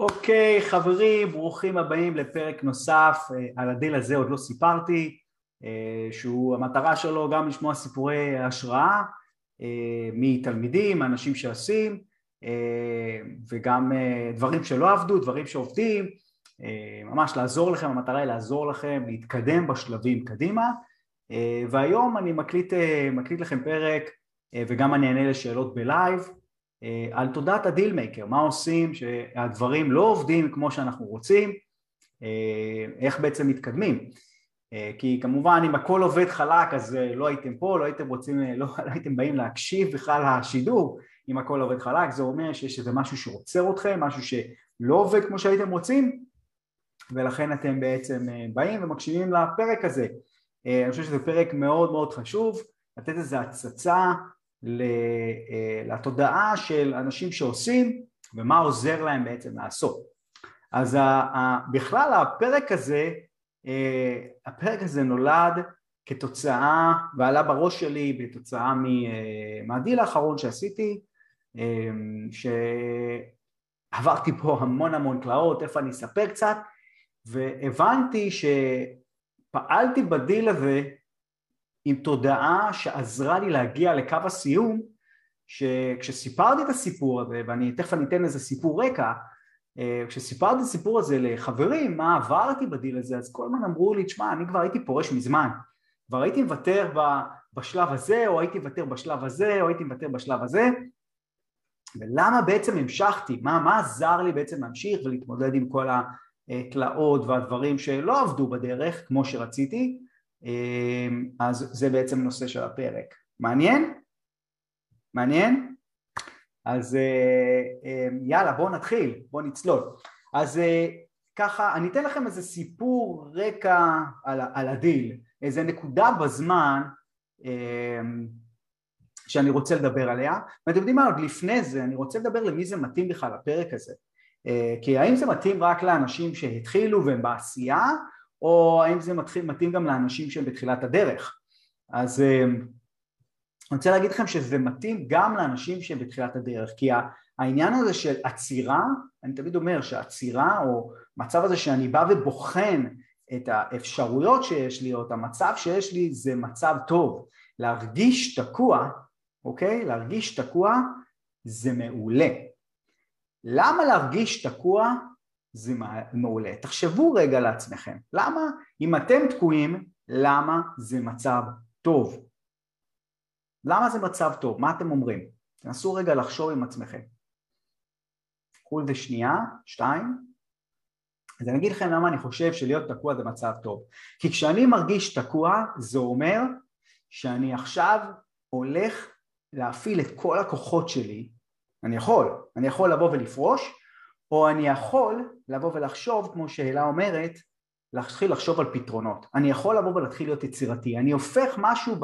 אוקיי, חברים, ברוכים הבאים לפרק נוסף. אה, על הדיל הזה עוד לא סיפרתי, אה, שהוא המטרה שלו גם לשמוע סיפורי השראה אה, מתלמידים, אנשים שעושים, וגם דברים שלא עבדו, דברים שעובדים, ממש לעזור לכם, המטרה היא לעזור לכם להתקדם בשלבים קדימה. והיום אני מקליט, מקליט לכם פרק וגם אני אענה לשאלות ב live על תודעת ה deal maker, מה עושים שהדברים לא עובדים כמו שאנחנו רוצים, אה, איך בעצם מתקדמים אה, כי כמובן אם הכל עובד חלק אז לא הייתם פה, לא הייתם רוצים, לא, לא הייתם באים להקשיב בכלל לשידור אם הכל עובד חלק, זה אומר שיש איזה משהו שעוצר אתכם, משהו שלא עובד כמו שהייתם רוצים ולכן אתם בעצם באים ומקשיבים לפרק הזה. אני חושב שזה פרק מאוד מאוד חשוב, לתת איזה הצצה אה, לתודעה של אנשים שעושים ומה עוזר להם בעצם לעשות. אז בכלל הפרק הזה, אה, הפרק הזה נולד כתוצאה ועלה בראש שלי בתוצאה אה, מהדיל האחרון שעשיתי שעברתי פה המון המון תלאות, איפה אני אספר קצת והבנתי שפעלתי בדיל הזה עם תודעה שעזרה לי להגיע לקו הסיום שכשסיפרתי את הסיפור הזה ואני תכף אני אתן איזה סיפור רקע אה, כשסיפרתי את הסיפור הזה לחברים מה עברתי בדיל הזה אז כל הזמן אמרו לי תשמע אני כבר הייתי פורש מזמן. כבר הייתי מוותר בשלב הזה או הייתי מוותר בשלב הזה או הייתי מוותר בשלב הזה. ולמה בעצם המשכתי, מה, מה עזר לי בעצם להמשיך ולהתמודד עם כל התלאות והדברים שלא עבדו בדרך כמו שרציתי אז זה בעצם נושא של הפרק. מעניין? מעניין? אז אה, אמ, יאללה בואו נתחיל, בואו נצלול. אז אה, ככה אני אתן לכם איזה סיפור רקע על, על הדיל, איזה נקודה בזמן אמ, שאני רוצה לדבר עליה ואתם יודעים מה עוד לפני זה אני רוצה לדבר למי זה מתאים בכלל הפרק הזה אה, כי האם זה מתאים רק לאנשים שהתחילו והם בעשייה או האם זה מתחיל, מתאים גם לאנשים שהם בתחילת הדרך. אז אה, אני רוצה להגיד לכם שזה מתאים גם לאנשים שהם בתחילת הדרך, כי העניין הזה של עצירה, אני תמיד אומר שעצירה או מצב הזה שאני בא ובוחן את האפשרויות שיש לי או את המצב שיש לי זה מצב טוב, להרגיש תקוע, אוקיי? להרגיש תקוע זה מעולה. למה להרגיש תקוע? זה מעולה. תחשבו רגע לעצמכם, למה אם אתם תקועים, למה זה מצב טוב? למה זה מצב טוב? מה אתם אומרים? תנסו רגע לחשוב עם עצמכם. קחו לזה שנייה, שתיים. אז אני אגיד לכם למה אני חושב שלהיות תקוע זה מצב טוב. כי כשאני מרגיש תקוע זה אומר שאני עכשיו הולך להפעיל את כל הכוחות שלי, אני יכול, אני יכול לבוא ולפרוש או אני יכול לבוא ולחשוב, כמו שהילה אומרת, להתחיל לחשוב על פתרונות. אני יכול לבוא ולהתחיל להיות יצירתי. אני הופך משהו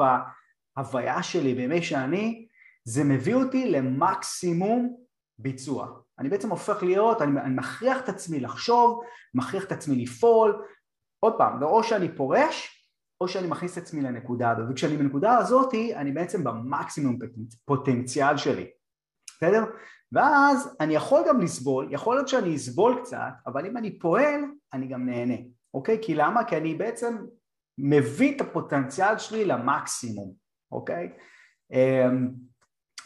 בהוויה שלי, בימי שאני, זה מביא אותי למקסימום ביצוע. אני בעצם הופך להיות, אני, אני מכריח את עצמי לחשוב, מכריח את עצמי לפעול. עוד פעם, או שאני פורש, או שאני מכניס את עצמי לנקודה הזאת. וכשאני בנקודה הזאת, אני בעצם במקסימום פוטנציאל שלי. בסדר? ואז אני יכול גם לסבול, יכול להיות שאני אסבול קצת, אבל אם אני פועל, אני גם נהנה, אוקיי? כי למה? כי אני בעצם מביא את הפוטנציאל שלי למקסימום, אוקיי? אמ,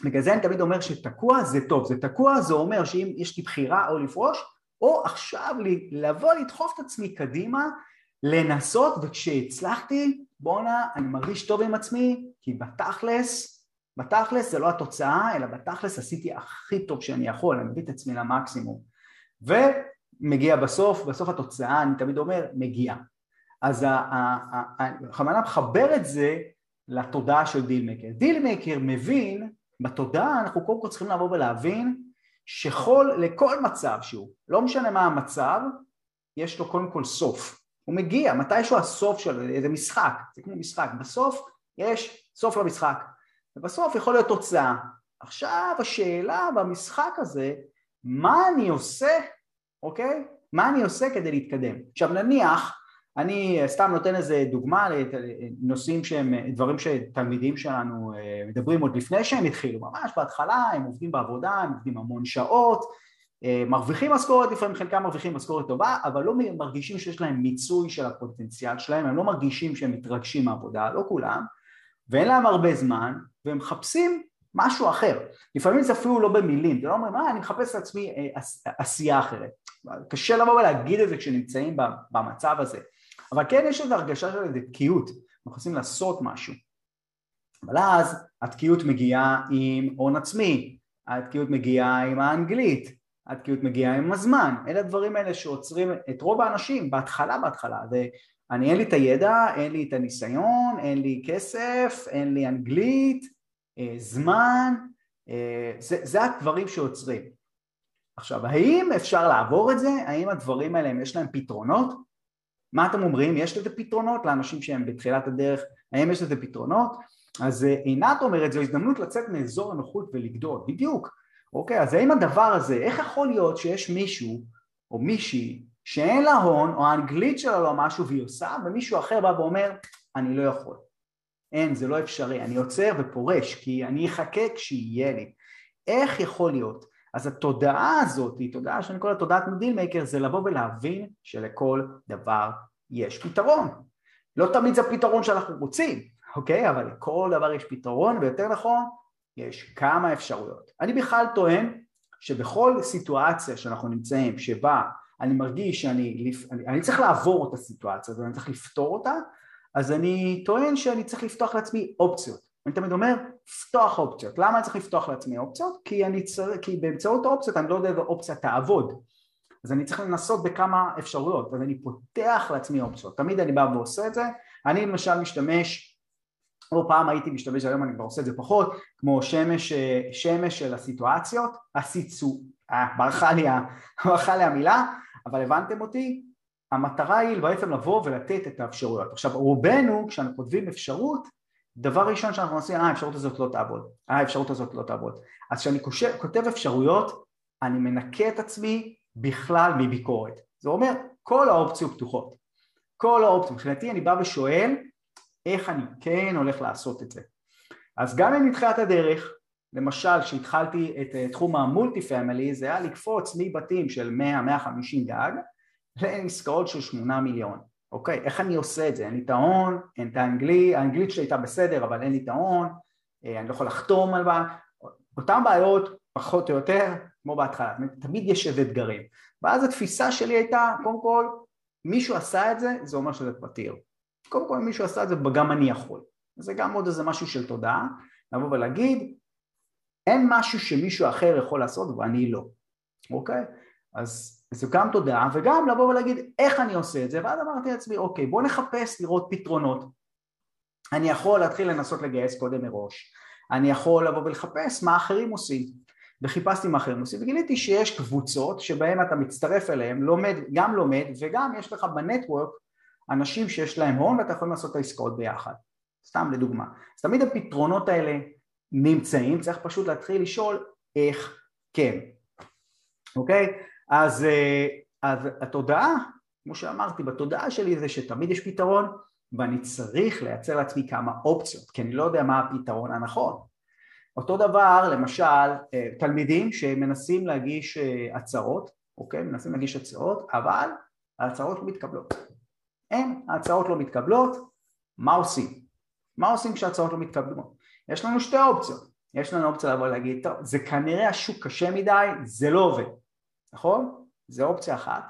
בגלל זה אני תמיד אומר שתקוע זה טוב, זה תקוע זה אומר שאם יש לי בחירה או לפרוש, או עכשיו לבוא לדחוף את עצמי קדימה, לנסות, וכשהצלחתי, בואנה, אני מרגיש טוב עם עצמי, כי בתכלס בתכלס זה לא התוצאה, אלא בתכלס עשיתי הכי טוב שאני יכול, אני מביא את עצמי למקסימום. ומגיע בסוף, בסוף התוצאה, אני תמיד אומר, מגיעה. אז בכוונה מחבר את זה לתודעה של דילמקר. דילמקר מבין, בתודעה אנחנו קודם כל צריכים לבוא ולהבין שלכל מצב שהוא, לא משנה מה המצב, יש לו קודם כל סוף. הוא מגיע, מתישהו הסוף של איזה משחק, זה כמו משחק, בסוף יש סוף למשחק. ובסוף יכול להיות תוצאה. עכשיו השאלה במשחק הזה, מה אני עושה, אוקיי? מה אני עושה כדי להתקדם? עכשיו נניח, אני סתם נותן איזה דוגמה לנושאים שהם, דברים שתלמידים שלנו אה, מדברים עוד לפני שהם התחילו, ממש בהתחלה הם עובדים בעבודה, הם עובדים המון שעות, אה, מרוויחים משכורת, לפעמים חלקם מרוויחים משכורת טובה, אבל לא מרגישים שיש להם מיצוי של הפוטנציאל שלהם, הם לא מרגישים שהם מתרגשים מעבודה, לא כולם, ואין להם הרבה זמן, והם מחפשים משהו אחר. לפעמים זה אפילו לא במילים, זה לא אומרים, אה, אני מחפש לעצמי אה, עשייה אחרת. קשה לבוא ולהגיד את זה כשנמצאים במצב הזה, אבל כן יש איזו הרגשה של איזו תקיעות, אנחנו מנסים לעשות משהו. אבל אז התקיעות מגיעה עם הון עצמי, התקיעות מגיעה עם האנגלית, התקיעות מגיעה עם הזמן, אלה הדברים האלה שעוצרים את רוב האנשים בהתחלה בהתחלה, ואני אין לי את הידע, אין לי את הניסיון, אין לי כסף, אין לי אנגלית, אה, זמן, אה, זה, זה הדברים שעוצרים. עכשיו, האם אפשר לעבור את זה? האם הדברים האלה יש להם פתרונות? מה אתם אומרים? יש לזה פתרונות לאנשים שהם בתחילת הדרך? האם יש לזה פתרונות? אז אה, עינת אומרת, זו הזדמנות לצאת מאזור הנוחות ולגדול, בדיוק. אוקיי, אז האם הדבר הזה, איך יכול להיות שיש מישהו או מישהי שאין לה הון או האנגלית שלה לא משהו והיא עושה ומישהו אחר בא ואומר אני לא יכול. אין זה לא אפשרי. אני עוצר ופורש כי אני אחכה כשיהיה לי. איך יכול להיות? אז התודעה הזאת היא תודעה שאני קורא לה תודעת מדיל מייקר זה לבוא ולהבין שלכל דבר יש פתרון. לא תמיד זה הפתרון שאנחנו רוצים אוקיי? אבל לכל דבר יש פתרון ויותר נכון יש כמה אפשרויות. אני בכלל טוען שבכל סיטואציה שאנחנו נמצאים שבה אני מרגיש שאני אני, אני צריך לעבור את הסיטואציה הזאת, אני צריך לפתור אותה, אז אני טוען שאני צריך לפתוח לעצמי אופציות. אני תמיד אומר, לפתוח אופציות. למה אני צריך לפתוח לעצמי אופציות? כי, אני צר... כי באמצעות האופציות אני לא יודע איזה אופציה תעבוד. אז אני צריך לנסות בכמה אפשרויות, אז אני פותח לעצמי אופציות. תמיד אני בא ועושה את זה. אני למשל משתמש או פעם הייתי משתמש, היום אני כבר עושה את זה פחות, כמו שמש, אה, שמש של הסיטואציות, הסיצו, אה, ברחה לי, ברחה לי המילה, אבל הבנתם אותי? המטרה היא בעצם לבוא ולתת את האפשרויות. עכשיו רובנו כשאנחנו כותבים אפשרות, דבר ראשון שאנחנו עושים, אה האפשרות הזאת לא תעבוד, אה האפשרות הזאת לא תעבוד. אז כשאני כותב אפשרויות, אני מנקה את עצמי בכלל מביקורת. זה אומר, כל האופציות פתוחות. כל האופציות, מבחינתי אני בא ושואל איך אני כן הולך לעשות את זה. אז גם אם מתחילת הדרך, למשל שהתחלתי את אה, תחום המולטי פמילי זה היה לקפוץ מבתים של 100-150 גג לעסקאות של 8 מיליון, אוקיי? איך אני עושה את זה? אין לי את ההון, אין את האנגלית, האנגלית שלי הייתה בסדר אבל אין לי את ההון, אה, אני לא יכול לחתום על בה, אותן בעיות פחות או יותר כמו בהתחלה, תמיד יש איזה אתגרים ואז התפיסה שלי הייתה קודם כל מישהו עשה את זה, זה אומר שזה פתיר קודם כל מישהו עשה את זה גם אני יכול זה גם עוד איזה משהו של תודעה לבוא ולהגיד אין משהו שמישהו אחר יכול לעשות ואני לא. אוקיי? אז זו גם תודעה וגם לבוא ולהגיד איך אני עושה את זה? ואז אמרתי לעצמי אוקיי בוא נחפש לראות פתרונות. אני יכול להתחיל לנסות לגייס קודם מראש. אני יכול לבוא ולחפש מה אחרים עושים. וחיפשתי מה אחרים עושים וגיליתי שיש קבוצות שבהן אתה מצטרף אליהן, לומד, גם לומד וגם יש לך בנטוורק אנשים שיש להם הון ואתה יכול לעשות את העסקאות ביחד, סתם לדוגמה. אז תמיד הפתרונות האלה נמצאים, צריך פשוט להתחיל לשאול איך כן, אוקיי? אז, אה, אז התודעה, כמו שאמרתי, בתודעה שלי זה שתמיד יש פתרון ואני צריך לייצר לעצמי כמה אופציות, כי אני לא יודע מה הפתרון הנכון. אותו דבר למשל אה, תלמידים שמנסים להגיש אה, הצעות, אוקיי? מנסים להגיש הצעות, אבל ההצעות לא מתקבלות. אין, ההצעות לא מתקבלות, מה עושים? מה עושים כשההצעות לא מתקבלות? יש לנו שתי אופציות, יש לנו אופציה לבוא ולהגיד, טוב, זה כנראה השוק קשה מדי, זה לא עובד, נכון? זה אופציה אחת.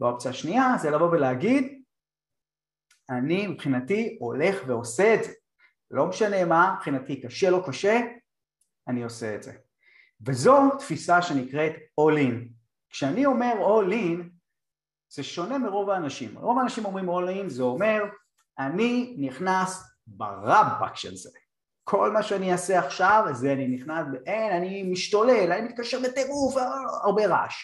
והאופציה השנייה זה לבוא ולהגיד, אני מבחינתי הולך ועושה את זה, לא משנה מה, מבחינתי קשה לא קשה, אני עושה את זה. וזו תפיסה שנקראת all in. כשאני אומר all in, זה שונה מרוב האנשים. רוב האנשים אומרים all in, זה אומר אני נכנס ברבק של זה. כל מה שאני אעשה עכשיו זה אני נכנס, אין, אני משתולל, אני מתקשר בטירוף, הרבה רעש.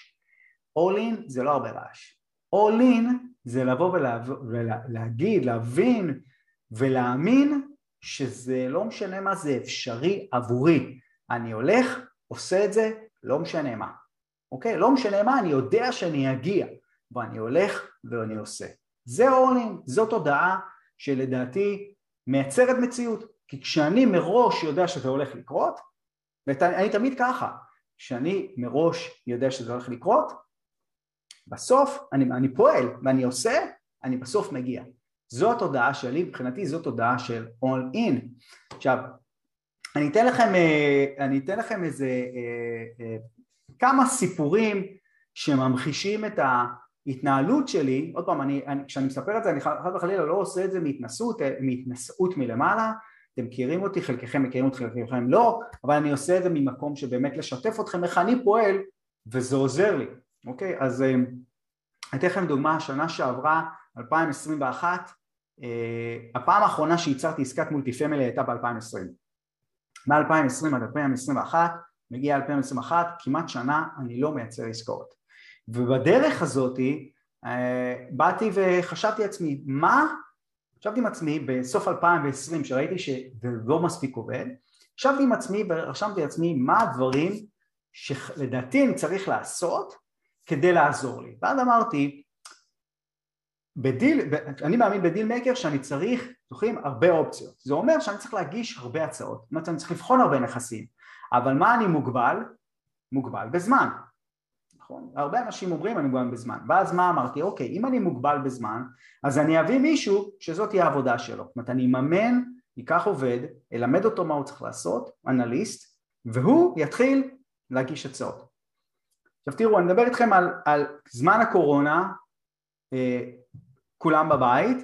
all in זה לא הרבה רעש. all in זה לבוא ולהגיד, להבין ולהאמין שזה לא משנה מה זה אפשרי עבורי. אני הולך, עושה את זה, לא משנה מה. אוקיי? לא משנה מה, אני יודע שאני אגיע. ואני הולך ואני עושה. זה אורלינג, זאת הודעה שלדעתי מייצרת מציאות, כי כשאני מראש יודע שזה הולך לקרות, ואני תמיד ככה, שאני מראש יודע שזה הולך לקרות, בסוף אני, אני פועל ואני עושה, אני בסוף מגיע. זו התודעה שלי, מבחינתי זו תודעה של all in. עכשיו, אני אתן לכם, אה, אני אתן לכם איזה אה, אה, כמה סיפורים שממחישים את ההתנהלות שלי, עוד פעם, אני, אני, כשאני מספר את זה, אני חד וחלילה לא עושה את זה מהתנסות, מהתנשאות מלמעלה, אתם מכירים אותי, חלקכם מכירים אותי, חלקכם לא, אבל אני עושה את זה ממקום שבאמת לשתף אתכם איך אני פועל וזה עוזר לי, אוקיי? אז אני אתן לכם דוגמה, שנה שעברה, 2021, הפעם האחרונה שייצרתי עסקת מולטיפמילי הייתה ב-2020 מ-2020 עד 2021, מגיע 2021, כמעט שנה אני לא מייצר עסקאות. ובדרך הזאתי אה, באתי וחשבתי לעצמי, מה, חשבתי עם עצמי בסוף 2020 שראיתי שזה לא מספיק עובד, חשבתי עם עצמי ורשמתי לעצמי מה הדברים שלדעתי אני צריך לעשות כדי לעזור לי. ואז אמרתי, בדיל, אני מאמין בדיל מייקר שאני צריך, זוכרים, הרבה אופציות. זה אומר שאני צריך להגיש הרבה הצעות, זאת אומרת אני צריך לבחון הרבה נכסים, אבל מה אני מוגבל? מוגבל בזמן. נכון? הרבה אנשים אומרים אני מוגבל בזמן, ואז מה אמרתי? אוקיי, אם אני מוגבל בזמן, אז אני אביא מישהו שזאת תהיה העבודה שלו. זאת אומרת, אני אממן, אקח עובד, אלמד אותו מה הוא צריך לעשות, אנליסט, והוא יתחיל להגיש הצעות. עכשיו תראו, אני מדבר איתכם על, על זמן הקורונה, אה, כולם בבית,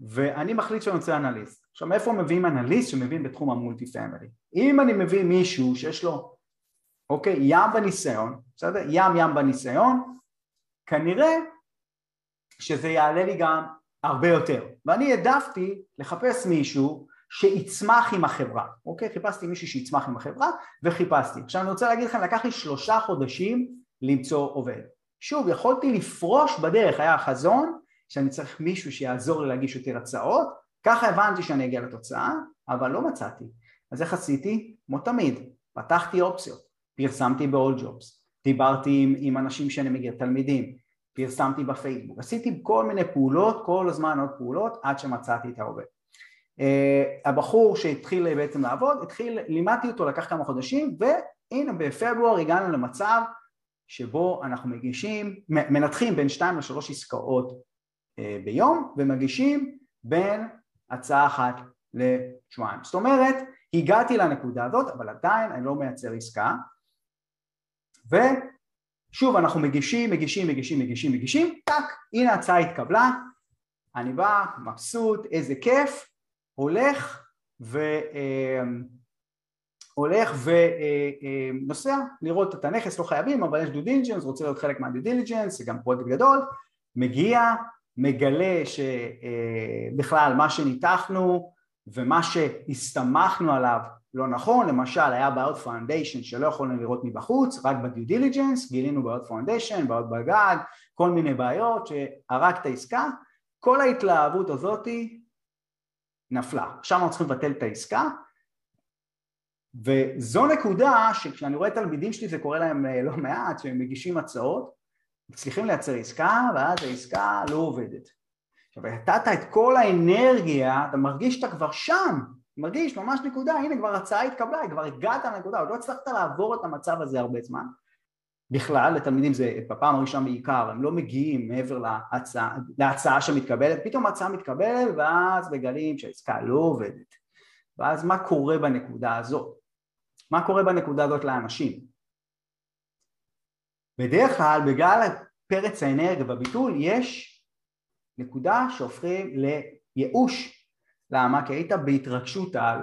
ואני מחליט שאני רוצה אנליסט. עכשיו מאיפה מביאים אנליסט שמבין בתחום המולטי פמילי? אם אני מביא מישהו שיש לו, אוקיי, ים בניסיון, בסדר? ים ים בניסיון, כנראה שזה יעלה לי גם הרבה יותר. ואני העדפתי לחפש מישהו שיצמח עם החברה, אוקיי? חיפשתי מישהו שיצמח עם החברה וחיפשתי. עכשיו אני רוצה להגיד לכם, לקח לי שלושה חודשים למצוא עובד. שוב, יכולתי לפרוש בדרך, היה החזון, שאני צריך מישהו שיעזור לי להגיש יותר הצעות, ככה הבנתי שאני אגיע לתוצאה, אבל לא מצאתי. אז איך עשיתי? כמו תמיד, פתחתי אופציות, פרסמתי ב-all jobs, דיברתי עם, עם אנשים שאני מכיר, תלמידים, פרסמתי בפייסבוק, עשיתי כל מיני פעולות, כל הזמן עוד פעולות, עד שמצאתי את העובד. Uh, הבחור שהתחיל בעצם לעבוד, התחיל, לימדתי אותו, לקח כמה חודשים, והנה בפברואר הגענו למצב שבו אנחנו מגישים, מנתחים בין שתיים לשלוש עסקאות אה, ביום ומגישים בין הצעה אחת לשבועיים. זאת אומרת, הגעתי לנקודה הזאת, אבל עדיין אני לא מייצר עסקה, ושוב אנחנו מגישים, מגישים, מגישים, מגישים, מגישים, טאק, הנה ההצעה התקבלה, אני בא, מבסוט, איזה כיף, הולך ו... אה, הולך ונוסע אה, לראות את הנכס, לא חייבים, אבל יש due diligence, רוצה להיות חלק מה due diligence, זה גם פרויקט גדול, מגיע, מגלה שבכלל מה שניתחנו ומה שהסתמכנו עליו לא נכון, למשל היה בעיות foundation שלא יכולנו לראות מבחוץ, רק ב due diligence גילינו בעיות foundation, בעיות בגג, כל מיני בעיות שהרג את העסקה, כל ההתלהבות הזאתי נפלה. עכשיו אנחנו צריכים לבטל את העסקה וזו נקודה שכשאני רואה תלמידים שלי זה קורה להם אה, לא מעט, שהם מגישים הצעות מצליחים לייצר עסקה ואז העסקה לא עובדת. עכשיו נתת את כל האנרגיה, אתה מרגיש שאתה כבר שם, מרגיש ממש נקודה, הנה כבר הצעה התקבלה, כבר הגעת לנקודה, עוד לא הצלחת לעבור את המצב הזה הרבה זמן. בכלל, לתלמידים זה בפעם הראשונה בעיקר, הם לא מגיעים מעבר להצעה, להצעה שמתקבלת, פתאום ההצעה מתקבלת ואז מגלים שהעסקה לא עובדת. ואז מה קורה בנקודה הזאת? מה קורה בנקודה הזאת לאנשים? בדרך כלל בגלל פרץ האנרגיה בביטול יש נקודה שהופכים לייאוש למה? כי היית בהתרגשות על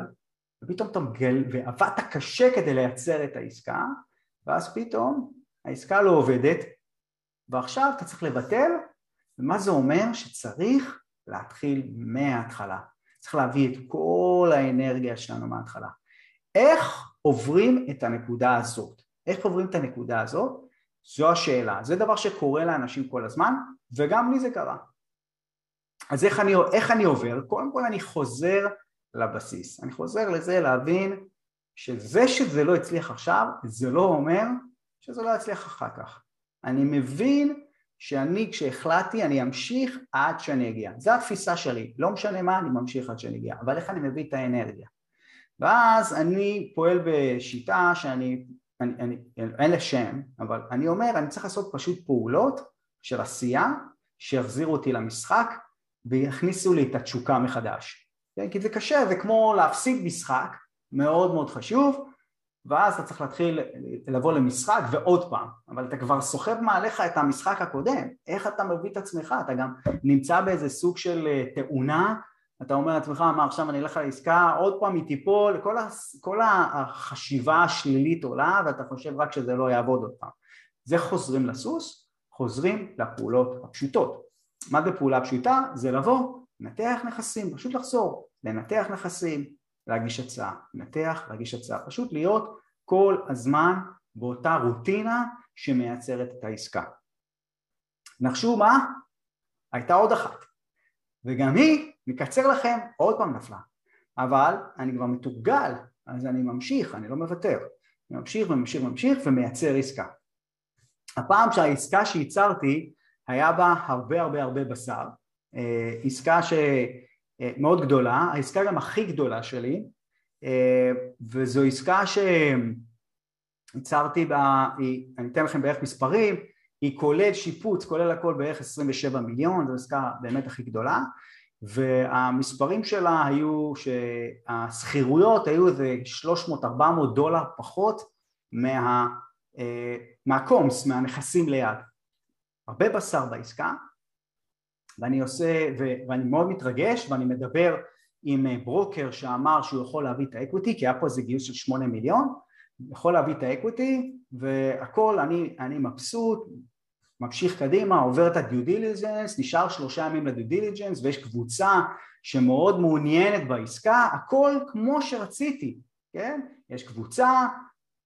ופתאום אתה מגל ועבדת קשה כדי לייצר את העסקה ואז פתאום העסקה לא עובדת ועכשיו אתה צריך לבטל ומה זה אומר? שצריך להתחיל מההתחלה צריך להביא את כל האנרגיה שלנו מההתחלה איך עוברים את הנקודה הזאת? איך עוברים את הנקודה הזאת? זו השאלה, זה דבר שקורה לאנשים כל הזמן וגם לי זה קרה. אז איך אני, איך אני עובר? קודם כל אני חוזר לבסיס, אני חוזר לזה להבין שזה שזה לא הצליח עכשיו זה לא אומר שזה לא יצליח אחר כך. אני מבין שאני כשהחלטתי אני אמשיך עד שאני אגיע, זו התפיסה שלי, לא משנה מה אני ממשיך עד שאני אגיע, אבל איך אני מביא את האנרגיה. ואז אני פועל בשיטה שאני אני, אני, אין לה שם, אבל אני אומר אני צריך לעשות פשוט פעולות של עשייה שיחזירו אותי למשחק ויכניסו לי את התשוקה מחדש, כן? כי זה קשה, זה כמו להפסיד משחק, מאוד מאוד חשוב, ואז אתה צריך להתחיל לבוא למשחק ועוד פעם, אבל אתה כבר סוחב מעליך את המשחק הקודם, איך אתה מביא את עצמך, אתה גם נמצא באיזה סוג של אה, תאונה, אתה אומר לעצמך, מה עכשיו אני אלך לעסקה, עוד פעם היא תיפול, כל, כל החשיבה השלילית עולה ואתה חושב רק שזה לא יעבוד עוד פעם. זה חוזרים לסוס, חוזרים לפעולות הפשוטות. מה זה פעולה פשוטה? זה לבוא, לנתח נכסים, פשוט לחזור, לנתח נכסים, להגיש הצעה, לנתח, להגיש הצעה, פשוט להיות כל הזמן באותה רוטינה שמייצרת את העסקה. נחשו מה? הייתה עוד אחת, וגם היא, מקצר לכם, עוד פעם נפלה, אבל אני כבר מתורגל, אז אני ממשיך, אני לא מוותר, אני ממשיך וממשיך וממשיך ומייצר עסקה. הפעם שהעסקה שייצרתי היה בה הרבה הרבה הרבה בשר, אה, עסקה שמאוד גדולה, העסקה גם הכי גדולה שלי, אה, וזו עסקה שייצרתי בה, אני אתן לכם בערך מספרים, היא כולל שיפוץ, כולל הכל בערך 27 מיליון, זו עסקה באמת הכי גדולה, והמספרים שלה היו שהשכירויות היו איזה 300-400 דולר פחות מה, אה, מהקומס, מהנכסים ליד. הרבה בשר בעסקה, ואני עושה, ואני מאוד מתרגש ואני מדבר עם אה, ברוקר שאמר שהוא יכול להביא את האקוויטי, כי היה פה איזה גיוס של שמונה מיליון, יכול להביא את ה equity והכל, אני, אני מבסוט, ממשיך קדימה, עובר את ה due diligence, נשאר שלושה ימים ל due diligence ויש קבוצה שמאוד מעוניינת בעסקה, הכל כמו שרציתי, כן? יש קבוצה,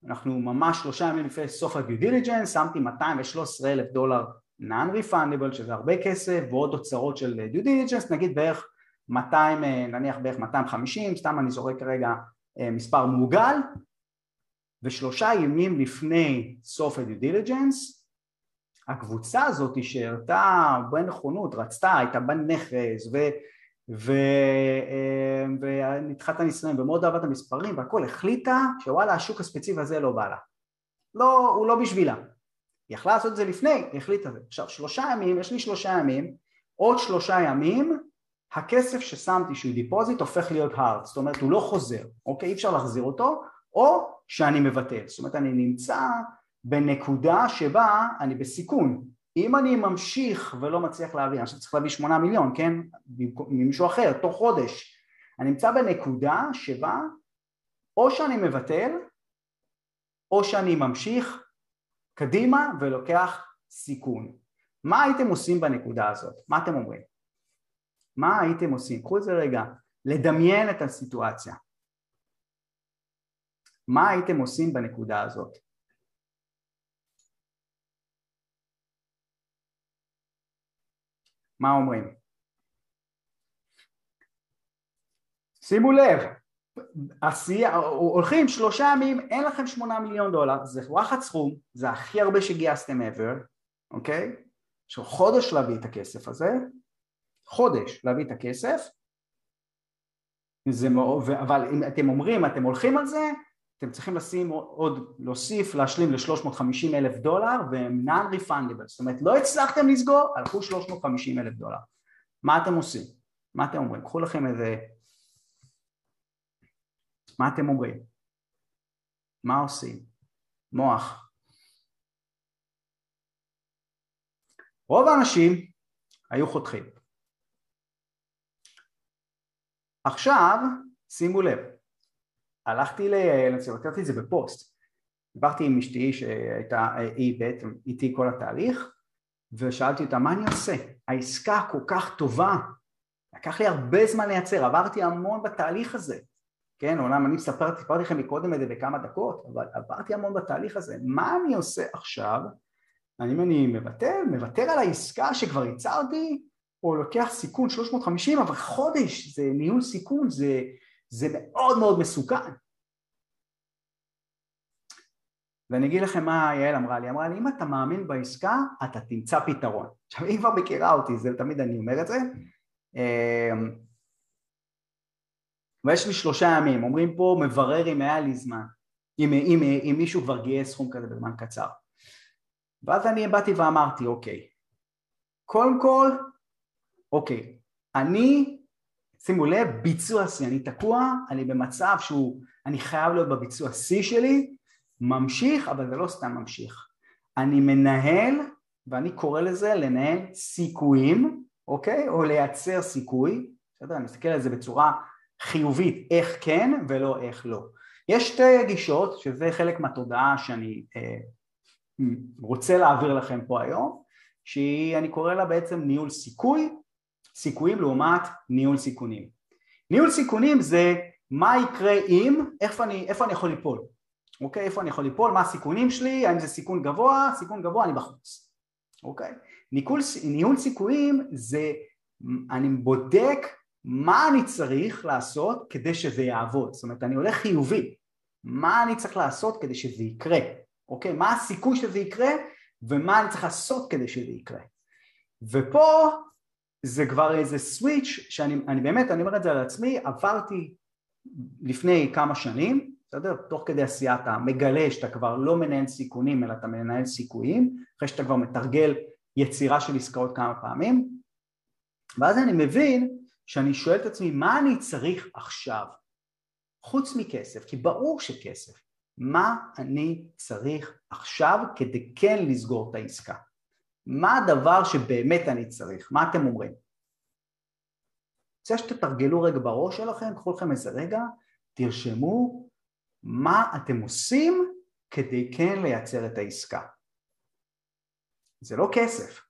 אנחנו ממש שלושה ימים לפני סוף ה due diligence, שמתי 213 אלף דולר non-refundable שזה הרבה כסף ועוד הוצאות של due diligence, נגיד בערך 200, נניח בערך 250, סתם אני זורק כרגע אה, מספר מעוגל ושלושה ימים לפני סוף הדיו דיליג'נס הקבוצה הזאת שהראתה הרבה נכונות, רצתה, הייתה בנכס ו... ו... אה, ונדחה את הניסיון ומאוד אהבה את המספרים והכל, החליטה שוואלה השוק הספציפי הזה לא בא לה. לא, הוא לא בשבילה. היא יכלה לעשות את זה לפני, היא החליטה את זה. עכשיו שלושה ימים, יש לי שלושה ימים, עוד שלושה ימים הכסף ששמתי שהוא deposit הופך להיות hard, זאת אומרת הוא לא חוזר, אוקיי? אי אפשר להחזיר אותו, או שאני מבטל, זאת אומרת אני נמצא בנקודה שבה אני בסיכון. אם אני ממשיך ולא מצליח להביא, אני עכשיו צריך להביא שמונה מיליון, כן? ממישהו אחר, תוך חודש. אני נמצא בנקודה שבה או שאני מבטל, או שאני ממשיך קדימה ולוקח סיכון. מה הייתם עושים בנקודה הזאת? מה אתם אומרים? מה הייתם עושים? קחו את זה רגע, לדמיין את הסיטואציה. מה הייתם עושים בנקודה הזאת? מה אומרים? שימו לב, עשייה, הולכים שלושה ימים, אין לכם שמונה מיליון דולר, זה וואחד סכום, זה הכי הרבה שגייסתם ever, אוקיי? יש חודש להביא את הכסף הזה, חודש להביא את הכסף, זה אבל אם אתם אומרים, אתם הולכים על זה, אתם צריכים לשים עוד, להוסיף, להשלים ל-350 אלף דולר והם non-refundable, זאת אומרת לא הצלחתם לסגור, הלכו 350 אלף דולר. מה אתם עושים? מה אתם אומרים? קחו לכם איזה... מה אתם אומרים? מה עושים? מוח. רוב האנשים היו חותכים. עכשיו, שימו לב, הלכתי ליעל, כתבתי את זה בפוסט, דיברתי עם אשתי שהייתה, היא בעצם איתי כל התהליך ושאלתי אותה מה אני עושה? העסקה כל כך טובה, לקח לי הרבה זמן לייצר, עברתי המון בתהליך הזה, כן, אומנם אני מספרתי, סיפרתי לכם מקודם את זה בכמה דקות, אבל עברתי המון בתהליך הזה, מה אני עושה עכשיו? האם אני מוותר, מוותר על העסקה שכבר ייצרתי, או לוקח סיכון 350, אבל חודש זה ניהול סיכון, זה זה מאוד מאוד מסוכן. ואני אגיד לכם מה יעל אמרה לי, אמרה לי אם אתה מאמין בעסקה אתה תמצא פתרון. עכשיו היא כבר מכירה אותי, זה תמיד אני אומר את זה. ויש לי שלושה ימים, אומרים פה מברר אם היה לי זמן. אם, אם, אם מישהו כבר גייס סכום כזה בזמן קצר. ואז אני באתי ואמרתי, אוקיי, קודם כל, אוקיי, אני, שימו לב, ביצוע שיא, אני תקוע, אני במצב שהוא, אני חייב להיות בביצוע שיא שלי, ממשיך, אבל זה לא סתם ממשיך. אני מנהל, ואני קורא לזה לנהל סיכויים, אוקיי? או לייצר סיכוי, בסדר? אני מסתכל על זה בצורה חיובית, איך כן ולא איך לא. יש שתי גישות, שזה חלק מהתודעה שאני אה, רוצה להעביר לכם פה היום, שהיא, אני קורא לה בעצם ניהול סיכוי, סיכויים לעומת ניהול סיכונים. ניהול סיכונים זה מה יקרה אם, איפה אני, איפה אני יכול ליפול, אוקיי? איפה אני יכול ליפול, מה הסיכונים שלי, האם זה סיכון גבוה, סיכון גבוה אני בחוץ, אוקיי? ניהול, ניהול סיכויים זה, אני בודק מה אני צריך לעשות כדי שזה יעבוד, זאת אומרת אני הולך חיובי, מה אני צריך לעשות כדי שזה יקרה, אוקיי? מה הסיכוי שזה יקרה ומה אני צריך לעשות כדי שזה יקרה. ופה זה כבר איזה סוויץ' שאני אני באמת, אני אומר את זה על עצמי, עברתי לפני כמה שנים, בסדר? תוך כדי עשייה אתה מגלה שאתה כבר לא מנהל סיכונים אלא אתה מנהל סיכויים, אחרי שאתה כבר מתרגל יצירה של עסקאות כמה פעמים, ואז אני מבין שאני שואל את עצמי מה אני צריך עכשיו, חוץ מכסף, כי ברור שכסף, מה אני צריך עכשיו כדי כן לסגור את העסקה? מה הדבר שבאמת אני צריך? מה אתם אומרים? רוצה שתתרגלו רגע בראש שלכם, קחו לכם איזה רגע, תרשמו מה אתם עושים כדי כן לייצר את העסקה. זה לא כסף,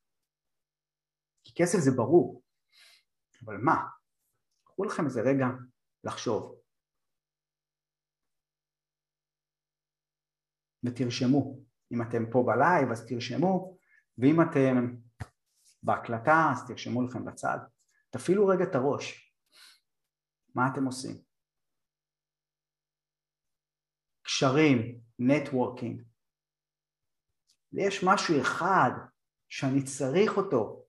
כי כסף זה ברור, אבל מה? קחו לכם איזה רגע לחשוב. ותרשמו. אם אתם פה בלייב אז תרשמו, ואם אתם בהקלטה אז תרשמו לכם בצד. תפעילו רגע את הראש. מה אתם עושים? קשרים, networking. יש משהו אחד שאני צריך אותו.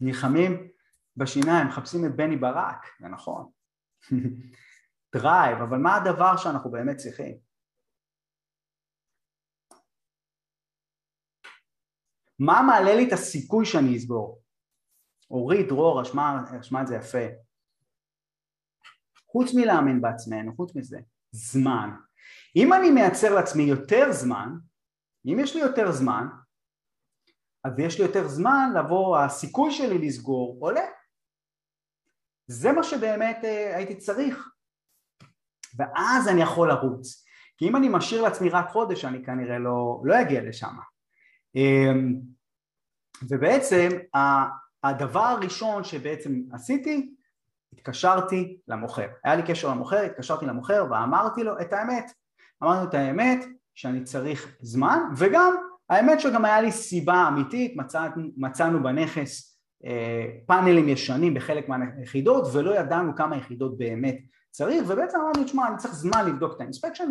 נלחמים בשיניים, מחפשים את בני ברק, זה נכון. drive, אבל מה הדבר שאנחנו באמת צריכים? מה מעלה לי את הסיכוי שאני אסגור? אורית, דרור, רשמה את זה יפה. חוץ מלאמן בעצמנו, חוץ מזה, זמן. אם אני מייצר לעצמי יותר זמן, אם יש לי יותר זמן, אז יש לי יותר זמן לבוא, הסיכוי שלי לסגור עולה. זה מה שבאמת אה, הייתי צריך. ואז אני יכול לרוץ. כי אם אני משאיר לעצמי רק חודש, אני כנראה לא, לא אגיע לשם. אמ, ובעצם הדבר הראשון שבעצם עשיתי, התקשרתי למוכר. היה לי קשר למוכר, התקשרתי למוכר ואמרתי לו את האמת. אמרתי לו את האמת שאני צריך זמן, וגם האמת שגם היה לי סיבה אמיתית, מצא, מצאנו בנכס אה, פאנלים ישנים בחלק מהיחידות ולא ידענו כמה יחידות באמת צריך, ובעצם אמרתי, תשמע, אני צריך זמן לבדוק את האינספקשן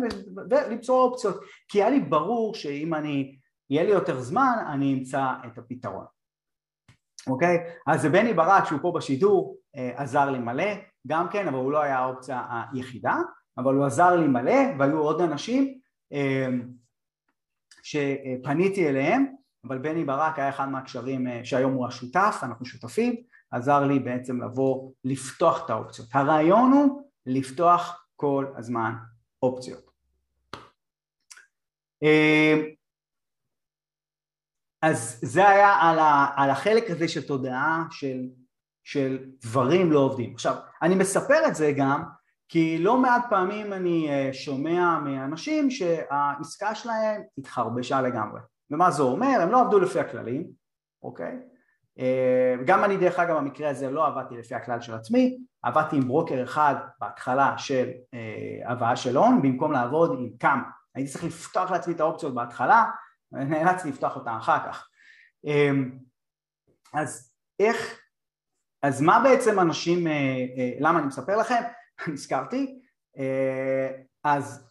ולמצוא אופציות, כי היה לי ברור שאם אני, יהיה לי יותר זמן, אני אמצא את הפתרון. אוקיי? אז זה בני ברק שהוא פה בשידור אה, עזר לי מלא, גם כן, אבל הוא לא היה האופציה היחידה, אבל הוא עזר לי מלא, והיו עוד אנשים אה, שפניתי אליהם, אבל בני ברק היה אחד מהקשרים אה, שהיום הוא השותף, אנחנו שותפים, עזר לי בעצם לבוא לפתוח את האופציות. הרעיון הוא לפתוח כל הזמן אופציות. אה, אז זה היה על, ה, על החלק הזה של תודעה של, של דברים לא עובדים. עכשיו, אני מספר את זה גם כי לא מעט פעמים אני אה, שומע מאנשים שהעסקה שלהם התחרבשה לגמרי. ומה זה אומר? הם לא עבדו לפי הכללים, אוקיי? אה, גם אני דרך אגב במקרה הזה לא עבדתי לפי הכלל של עצמי, עבדתי עם ברוקר אחד בהתחלה של אה, הבאה של הון במקום לעבוד עם כמה, הייתי צריך לפתוח לעצמי את האופציות בהתחלה, נאלצתי לפתוח אותן אחר כך. אז איך, אז מה בעצם אנשים, למה אני מספר לכם? הזכרתי, אז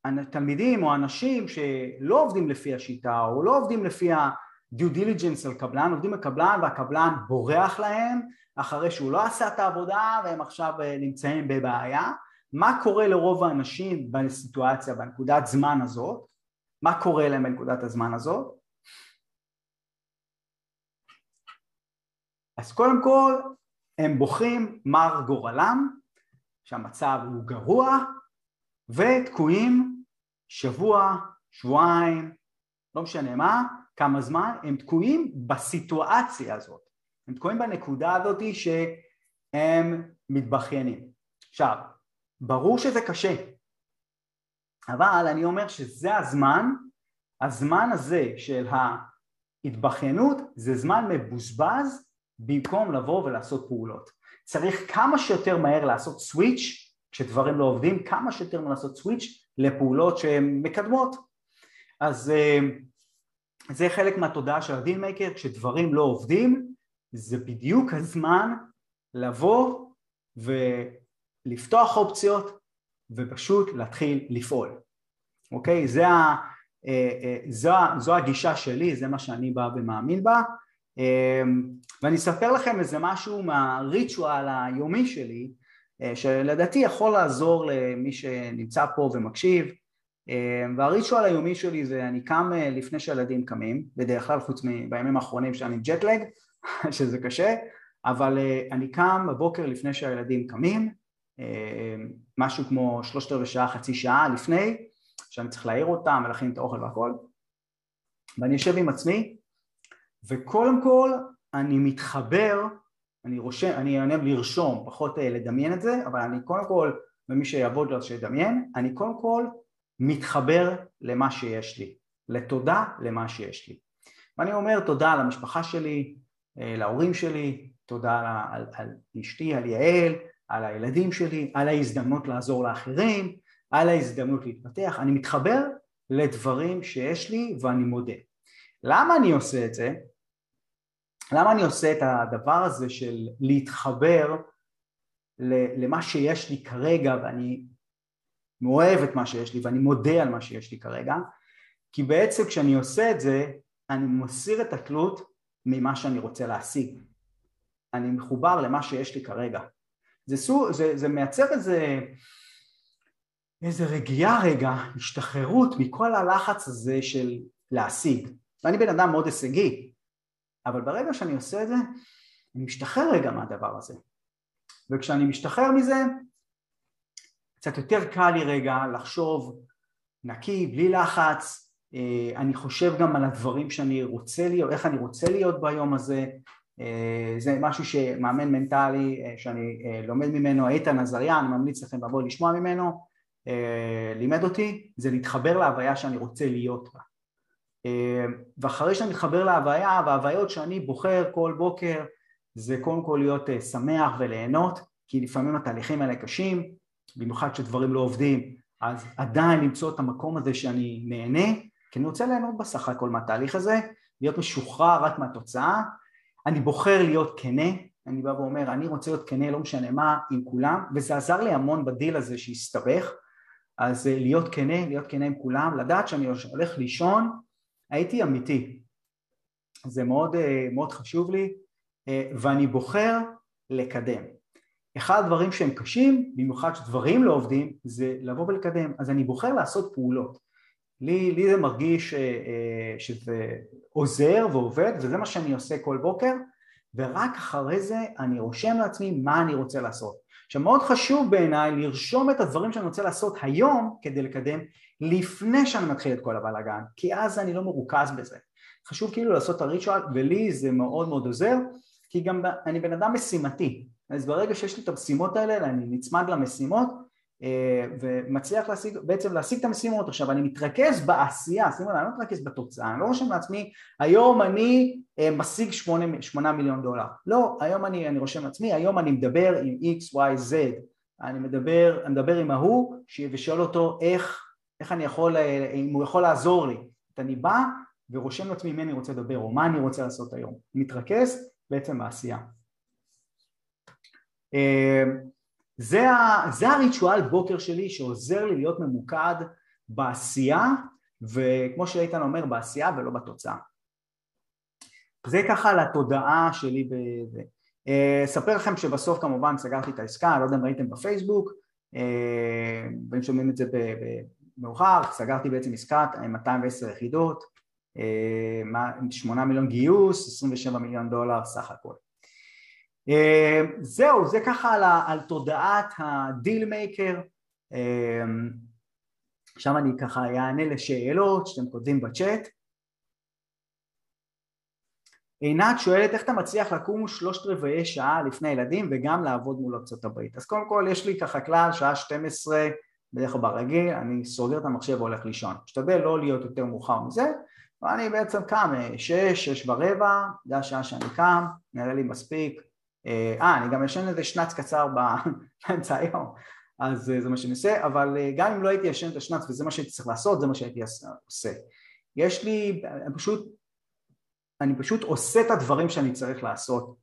כשתלמידים או אנשים שלא עובדים לפי השיטה או לא עובדים לפי ה... דיו דיליג'נס על קבלן, עובדים בקבלן והקבלן בורח להם אחרי שהוא לא עשה את העבודה והם עכשיו אה, נמצאים בבעיה מה קורה לרוב האנשים בסיטואציה, בנקודת זמן הזאת, מה קורה להם בנקודת הזמן הזאת? אז קודם כל הם בוכים מר גורלם, שהמצב הוא גרוע, ותקועים שבוע, שבועיים, לא משנה מה, כמה זמן, הם תקועים בסיטואציה הזאת, הם תקועים בנקודה הזאת שהם מתבכיינים. עכשיו, ברור שזה קשה, אבל אני אומר שזה הזמן, הזמן הזה של ההתבכיינות זה זמן מבוזבז במקום לבוא ולעשות פעולות. צריך כמה שיותר מהר לעשות סוויץ' כשדברים לא עובדים, כמה שיותר מהר לעשות סוויץ' לפעולות שהן מקדמות. אז אה, זה חלק מהתודעה של הדין מייקר, כשדברים לא עובדים זה בדיוק הזמן לבוא ולפתוח אופציות ופשוט להתחיל לפעול, אוקיי? זה ה, אה, אה, זו, זו הגישה שלי, זה מה שאני בא ומאמין בה ואני אספר לכם איזה משהו מהריטואל היומי שלי שלדעתי יכול לעזור למי שנמצא פה ומקשיב. אמ, והריטואל היומי שלי זה אני קם אה, לפני שהילדים קמים, בדרך כלל חוץ מבימים האחרונים שאני ג'טלג, שזה קשה, אבל אה, אני קם בבוקר לפני שהילדים קמים, אמ, משהו כמו שלושת רבעי שעה, חצי שעה לפני, שאני צריך להעיר אותם ולהכין את האוכל והכל, ואני יושב עם עצמי, וקודם כל אני מתחבר, אני רושם, אני אענה לרשום, פחות אה, לדמיין את זה, אבל אני קודם כל, ומי שיעבוד לו שידמיין, אני קודם כל מתחבר למה שיש לי, לתודה למה שיש לי. ואני אומר תודה למשפחה שלי, אה, להורים שלי, תודה על, על, על אשתי, על יעל, על הילדים שלי, על ההזדמנות לעזור לאחרים, על ההזדמנות להתפתח, אני מתחבר לדברים שיש לי ואני מודה. למה אני עושה את זה? למה אני עושה את הדבר הזה של להתחבר למה שיש לי כרגע ואני מאוהב את מה שיש לי ואני מודה על מה שיש לי כרגע? כי בעצם כשאני עושה את זה אני מסיר את התלות ממה שאני רוצה להשיג. אני מחובר למה שיש לי כרגע. זה, סו, זה, זה מייצר איזה, איזה רגיעה רגע, השתחררות מכל הלחץ הזה של להשיג. ואני בן אדם מאוד הישגי אבל ברגע שאני עושה את זה אני משתחרר רגע מהדבר הזה. וכשאני משתחרר מזה קצת יותר קל לי רגע לחשוב נקי, בלי לחץ, אה, אני חושב גם על הדברים שאני רוצה להיות, איך אני רוצה להיות ביום הזה, אה, זה משהו שמאמן מנטלי אה, שאני לומד ממנו, איתן עזריה, אני ממליץ לכם לבוא לשמוע ממנו, לימד אותי, זה להתחבר להוויה שאני רוצה להיות בה. ואחרי שאני מתחבר להוויה, וההוויות שאני בוחר כל בוקר זה קודם כל להיות שמח וליהנות, כי לפעמים התהליכים האלה קשים, במיוחד כשדברים לא עובדים, אז עדיין למצוא את המקום הזה שאני נהנה, כי אני רוצה ליהנות בסך הכל מהתהליך הזה, להיות משוחרר רק מהתוצאה, אני בוחר להיות כנה, אני בא ואומר אני רוצה להיות כנה לא משנה מה עם כולם, וזה עזר לי המון בדיל הזה שהסתבך, אז אה, להיות כנה, להיות כנה עם כולם, לדעת שאני הולך לישון, הייתי אמיתי, זה מאוד, אה, מאוד חשוב לי, אה, ואני בוחר לקדם. אחד הדברים שהם קשים, במיוחד שדברים לא עובדים, זה לבוא ולקדם. אז אני בוחר לעשות פעולות. לי, לי זה מרגיש אה, שזה עוזר ועובד, וזה מה שאני עושה כל בוקר, ורק אחרי זה אני רושם לעצמי מה אני רוצה לעשות. עכשיו מאוד חשוב בעיניי לרשום את הדברים שאני רוצה לעשות היום כדי לקדם לפני שאני מתחיל את כל הבלאגן, כי אז אני לא מרוכז בזה. חשוב כאילו לעשות את הריטואל, ולי זה מאוד מאוד עוזר, כי גם אני בן אדם משימתי, אז ברגע שיש לי את המשימות האלה, אני נצמד למשימות אה, ומצליח להשיג, בעצם להשיג את המשימות. עכשיו אני מתרכז בעשייה, שימו לב, אני לא מתרכז בתוצאה, אני לא רושם לעצמי היום אני אה, משיג שמונה, שמונה מיליון דולר. לא, היום אני, אני רושם לעצמי, היום אני מדבר עם x, y, z, אני מדבר, אני מדבר עם ההוא ושואל אותו איך, איך אני יכול, אה, אם הוא יכול לעזור לי. אני בא ורושם לעצמי מי אני רוצה לדבר או מה אני רוצה לעשות היום. מתרכז בעצם בעשייה. אמ, זה, ה, זה הריטואל בוקר שלי שעוזר לי להיות ממוקד בעשייה וכמו שאיתן אומר בעשייה ולא בתוצאה. זה ככה לתודעה שלי. ב... אה, אספר לכם שבסוף כמובן סגרתי את העסקה, לא יודע אם ראיתם בפייסבוק, ואם שומעים את זה במאוחר, סגרתי בעצם עסקת 210 יחידות, 8 מיליון גיוס, 27 מיליון דולר סך הכל. זהו, זה ככה על, על תודעת ה deal maker, עכשיו אני ככה אענה לשאלות שאתם כותבים בצ'אט. עינת שואלת איך אתה מצליח לקום שלושת רבעי שעה לפני ילדים וגם לעבוד מול ארצות הברית? אז קודם כל יש לי ככה כלל שעה 12 בדרך כלל ברגיל אני סוגר את המחשב והולך לישון. משתדל לא להיות יותר מאוחר מזה ואני בעצם קם שש, שש ורבע זה השעה שאני קם נראה לי מספיק. אה אני גם ישן איזה שנץ קצר באמצע היום אז זה מה שאני עושה אבל גם אם לא הייתי ישן את השנץ וזה מה שהייתי צריך לעשות זה מה שהייתי עושה. יש לי פשוט אני פשוט עושה את הדברים שאני צריך לעשות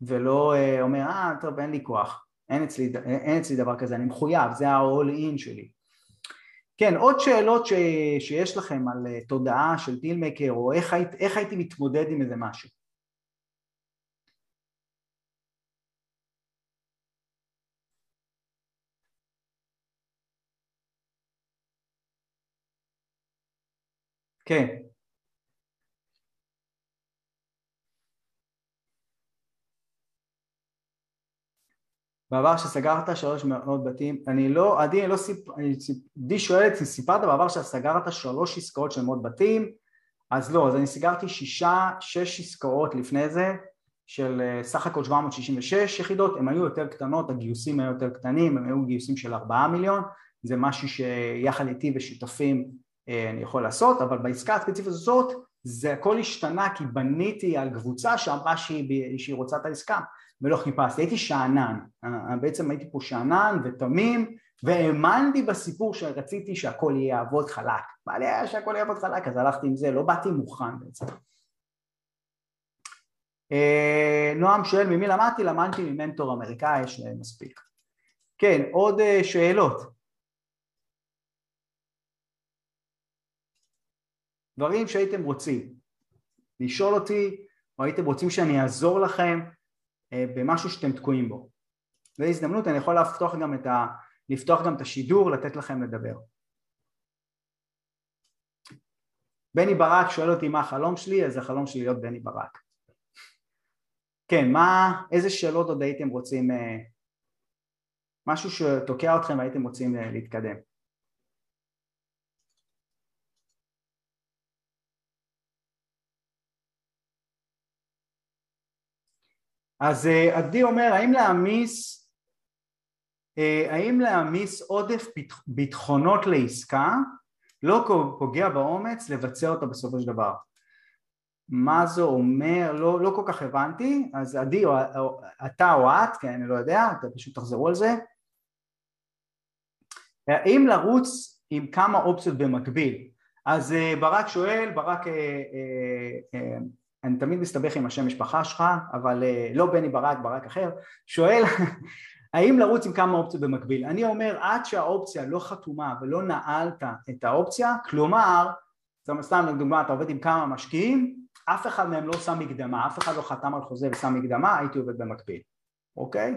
ולא אה, אומר אה טוב אין לי כוח אין אצלי, אין אצלי דבר כזה אני מחויב זה ה-all in שלי. כן עוד שאלות ש, שיש לכם על אה, תודעה של דילמקר או איך, היית, איך הייתי מתמודד עם איזה משהו? כן בעבר שסגרת שלוש מאות בתים, אני לא, עדי לא סיפ... עדי שואלת, סיפרת בעבר שסגרת שלוש עסקאות של מאות בתים, אז לא, אז אני סגרתי שישה, שש עסקאות לפני זה, של אה, סך הכל 766 יחידות, הן היו יותר קטנות, הגיוסים היו יותר קטנים, הם היו גיוסים של ארבעה מיליון, זה משהו שיחד איתי ושותפים אה, אני יכול לעשות, אבל בעסקה הספציפית הזאת זה הכל השתנה כי בניתי על קבוצה שאמרה שהיא, שהיא רוצה את העסקה ולא חיפשתי, הייתי שאנן, אה, בעצם הייתי פה שאנן ותמים והאמנתי בסיפור שרציתי שהכל יעבוד חלק, בא לי היה שהכל יעבוד חלק אז הלכתי עם זה, לא באתי מוכן בעצם. אה, נועם שואל ממי למדתי? למדתי ממנטור אמריקאי, יש להם מספיק. כן, עוד אה, שאלות. דברים שהייתם רוצים לשאול אותי או הייתם רוצים שאני אעזור לכם אה, במשהו שאתם תקועים בו. זו הזדמנות, אני יכול לפתוח גם ה, לפתוח גם את השידור, לתת לכם לדבר. בני ברק שואל אותי מה החלום שלי, אז החלום שלי להיות בני ברק. כן, מה, איזה שאלות עוד הייתם רוצים, אה, משהו שתוקע אתכם והייתם רוצים אה, להתקדם. אז אה, עדי אומר האם להעמיס אה, האם להעמיס עודף ביטחונות לעסקה לא פוגע באומץ לבצע אותה בסופו של דבר? מה זה אומר, לא, לא כל כך הבנתי, אז עדי או, או אתה או את, כן אני לא יודע, אתה פשוט תחזרו על זה. האם לרוץ עם כמה אופציות במקביל? אז אה, ברק שואל, ברק אני תמיד מסתבך עם השם משפחה שלך, אבל אה, לא בני ברק, ברק אחר, שואל האם לרוץ עם כמה אופציות במקביל? אני אומר עד שהאופציה לא חתומה ולא נעלת את האופציה, כלומר, סתם לדוגמה אתה עובד עם כמה משקיעים, אף אחד מהם לא שם מקדמה, אף אחד לא חתם על חוזה ושם מקדמה, הייתי עובד במקביל, אוקיי?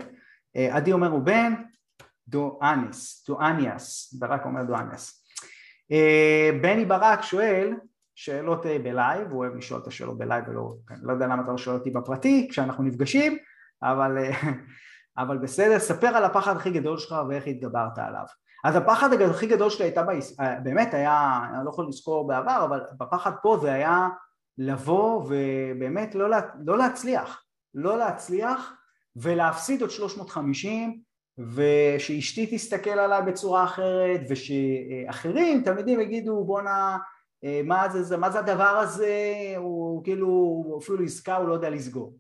אה, עדי אומר הוא בן דואניס, דואניאס, ברק אומר דואניאס. אה, בני ברק שואל שאלות אה, ב live, הוא אוהב לשאול את השאלות ב live ולא, כן, לא יודע למה אתה לא שואל אותי בפרטי כשאנחנו נפגשים, אבל, אה, אבל בסדר, ספר על הפחד הכי גדול שלך ואיך התגברת עליו. אז הפחד הכי גדול שלי הייתה, בעס... אה, באמת היה, אני לא יכול לזכור בעבר, אבל בפחד פה זה היה לבוא ובאמת לא, לה... לא להצליח, לא להצליח ולהפסיד עוד 350 ושאשתי תסתכל עליי בצורה אחרת ושאחרים, תלמידים יגידו בואנה מה זה, מה זה הדבר הזה, הוא כאילו אפילו עסקה הוא לא יודע לסגור.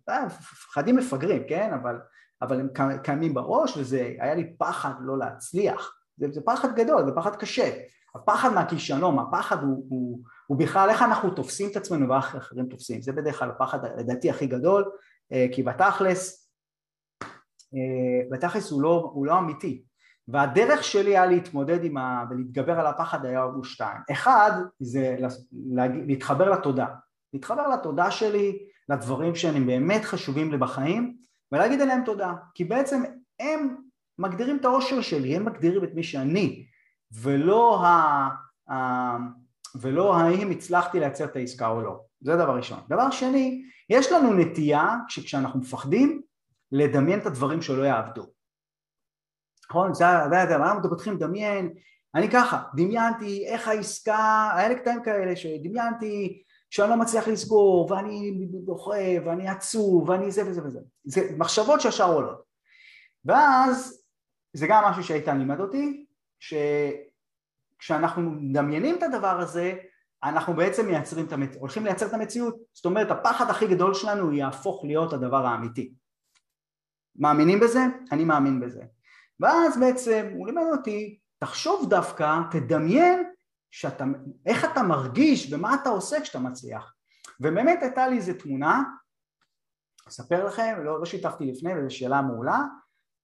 פחדים מפגרים, כן? אבל, אבל הם קיימים בראש וזה היה לי פחד לא להצליח. זה, זה פחד גדול, זה פחד קשה. הפחד מהכישלון, הפחד הוא, הוא, הוא בכלל איך אנחנו תופסים את עצמנו ואיך אחרים תופסים. זה בדרך כלל הפחד לדעתי הכי גדול, אה, כי בתכלס, אה, בתכלס הוא לא, הוא לא אמיתי. והדרך שלי היה להתמודד עם ה... ולהתגבר על הפחד היה הוא שתיים. אחד זה להתחבר לתודה. להתחבר לתודה שלי, לדברים שהם באמת חשובים לי בחיים, ולהגיד עליהם תודה. כי בעצם הם מגדירים את האושר שלי, הם מגדירים את מי שאני, ולא, ה, ה, ולא האם הצלחתי לייצר את העסקה או לא. זה דבר ראשון. דבר שני, יש לנו נטייה, כשאנחנו מפחדים, לדמיין את הדברים שלא יעבדו. נכון? זה הדבר, אנחנו מתחילים לדמיין, אני ככה, דמיינתי איך העסקה, היה לי קטעים כאלה שדמיינתי שאני לא מצליח לסגור, ואני דוחה, ואני עצוב, ואני זה וזה וזה. זה מחשבות שישר עולות. ואז, זה גם משהו שאיתן לימד אותי, שכשאנחנו מדמיינים את הדבר הזה, אנחנו בעצם מייצרים את המצ... הולכים לייצר את המציאות. זאת אומרת, הפחד הכי גדול שלנו יהפוך להיות הדבר האמיתי. מאמינים בזה? אני מאמין בזה. ואז בעצם הוא לימד אותי, תחשוב דווקא, תדמיין שאתה, איך אתה מרגיש ומה אתה עושה כשאתה מצליח. ובאמת הייתה לי איזה תמונה, אספר לכם, לא, לא שיתפתי לפני וזו שאלה מעולה,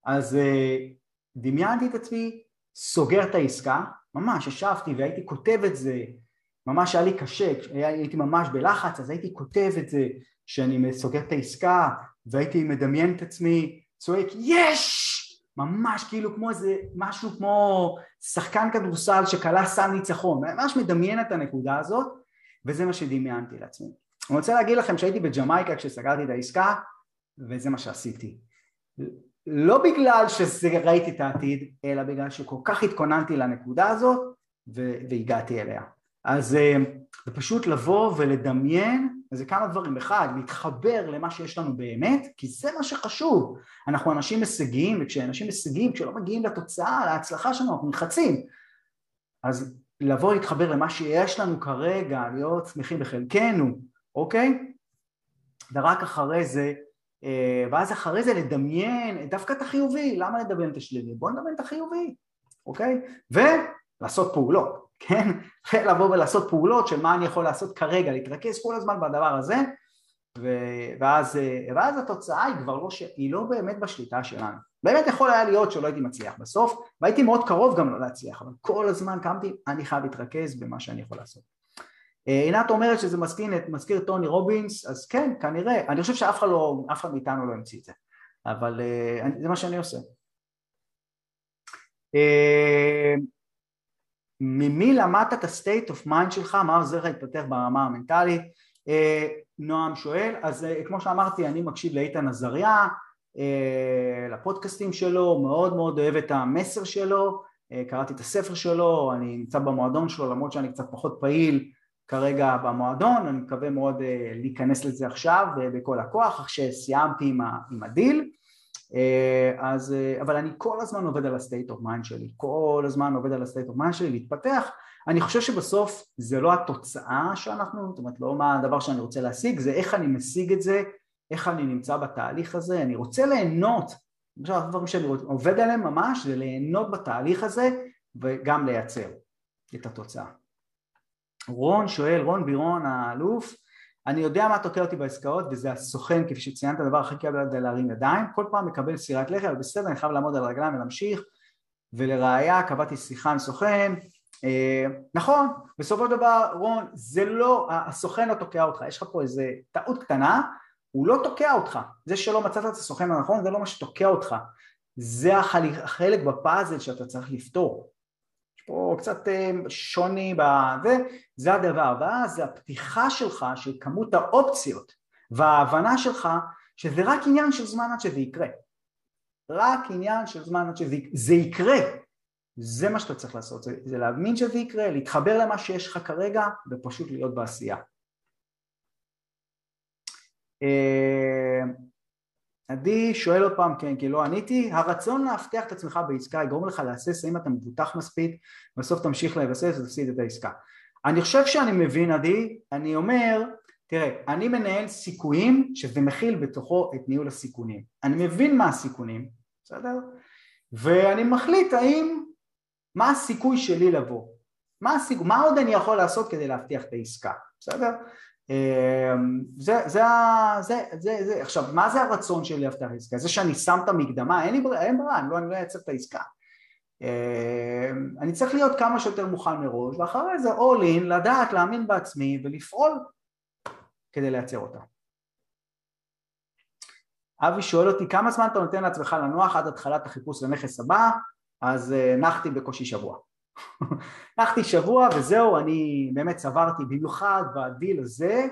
אז uh, דמיינתי את עצמי סוגר את העסקה, ממש ישבתי והייתי כותב את זה, ממש היה לי קשה, הייתי ממש בלחץ אז הייתי כותב את זה שאני סוגר את העסקה והייתי מדמיין את עצמי צועק יש! ממש כאילו כמו איזה משהו כמו שחקן כדורסל שכלה סל ניצחון, ממש מדמיין את הנקודה הזאת וזה מה שדמיינתי לעצמי. אני רוצה להגיד לכם שהייתי בג'מייקה כשסגרתי את העסקה וזה מה שעשיתי. לא בגלל שראיתי את העתיד, אלא בגלל שכל כך התכוננתי לנקודה הזאת והגעתי אליה. אז זה אה, פשוט לבוא ולדמיין, זה כמה דברים, אחד, להתחבר למה שיש לנו באמת, כי זה מה שחשוב, אנחנו אנשים הישגיים, וכשאנשים הישגיים, כשלא מגיעים לתוצאה, להצלחה שלנו, אנחנו נלחצים, אז לבוא להתחבר למה שיש לנו כרגע, להיות שמחים בחלקנו, אוקיי? ורק אחרי זה, אה, ואז אחרי זה לדמיין דווקא את החיובי, למה לדמיין את השלילי? בואו נדמיין את החיובי, אוקיי? ולעשות פעולות, כן? לבוא ולעשות פעולות של מה אני יכול לעשות כרגע, להתרכז כל הזמן בדבר הזה ואז, ואז התוצאה היא כבר לא, היא לא באמת בשליטה שלנו. באמת יכול היה להיות שלא הייתי מצליח בסוף והייתי מאוד קרוב גם לא להצליח אבל כל הזמן קמתי אני חייב להתרכז במה שאני יכול לעשות. אה, עינת אומרת שזה מזכיר, מזכיר טוני רובינס אז כן כנראה אני חושב שאף אחד, לא, אף אחד מאיתנו לא המציא את זה אבל אה, זה מה שאני עושה. ממי למדת את ה-state of mind שלך, מה עוזר לך להתפתח ברמה המנטלית? אה, נועם שואל, אז אה, כמו שאמרתי אני מקשיב לאיתן עזריה, אה, לפודקאסטים שלו, מאוד מאוד אוהב את המסר שלו, קראתי את הספר שלו, אני נמצא במועדון שלו למרות שאני קצת פחות פעיל כרגע במועדון, אני מקווה מאוד להיכנס לזה עכשיו בכל הכוח, אך שסיימתי עם הדיל אה, אז, אה, אבל אני כל הזמן עובד על ה-state of mind שלי, כל הזמן עובד על ה-state of mind שלי להתפתח, אני חושב שבסוף זה לא התוצאה שאנחנו, זאת אומרת לא מה הדבר שאני רוצה להשיג, זה איך אני משיג את זה, איך אני נמצא בתהליך הזה, אני רוצה ליהנות, עכשיו הדברים שאני עובד עליהם ממש זה ליהנות בתהליך הזה וגם לייצר את התוצאה. רון שואל, רון בירון האלוף, אני יודע מה תוקע אותי בעסקאות וזה הסוכן כפי שציינת הדבר הכי קל זה להרים ידיים. כל פעם מקבל סירת לחם אבל בסדר אני חייב לעמוד על הרגליים ולהמשיך. ולראיה קבעתי שיחה עם סוכן. אה, נכון בסופו של דבר רון זה לא הסוכן לא תוקע אותך. יש לך פה איזה טעות קטנה הוא לא תוקע אותך. זה שלא מצאת את הסוכן הנכון זה לא מה שתוקע אותך. זה החלק בפאזל שאתה צריך לפתור פה קצת אה, שוני בזה, זה הדבר, ואז זה הפתיחה שלך של כמות האופציות וההבנה שלך שזה רק עניין של זמן עד שזה יקרה, רק עניין של זמן עד שזה יקרה, זה מה שאתה צריך לעשות, זה, זה להאמין שזה יקרה, להתחבר למה שיש לך כרגע ופשוט להיות בעשייה. עדי שואל עוד פעם כן כי לא עניתי. הרצון להבטיח את עצמך בעסקה יגרום לך להסס האם אתה מבוטח מספיק ובסוף תמשיך לבסס ותפסיד את העסקה. אני חושב שאני מבין עדי. אני אומר תראה אני מנהל סיכויים שזה מכיל בתוכו את ניהול הסיכונים. אני מבין מה הסיכונים בסדר? ואני מחליט האם מה הסיכוי שלי לבוא? מה, הסיכ... מה עוד אני יכול לעשות כדי להבטיח את העסקה בסדר זה, זה, זה, זה, זה, עכשיו מה זה הרצון שלי להבטיח עסקה? זה שאני שם את המקדמה, אין לי ברירה, אין ברירה, אני לא, אני לא את העסקה אמ, אני צריך להיות כמה שיותר מוכן מראש ואחרי זה all in, לדעת, להאמין בעצמי ולפעול כדי לייצר אותה אבי שואל אותי כמה זמן אתה נותן לעצמך לנוח עד התחלת החיפוש לנכס הבא, אז אה, נחתי בקושי שבוע. נחתי שבוע וזהו, אני באמת צברתי במיוחד בדיל הזה,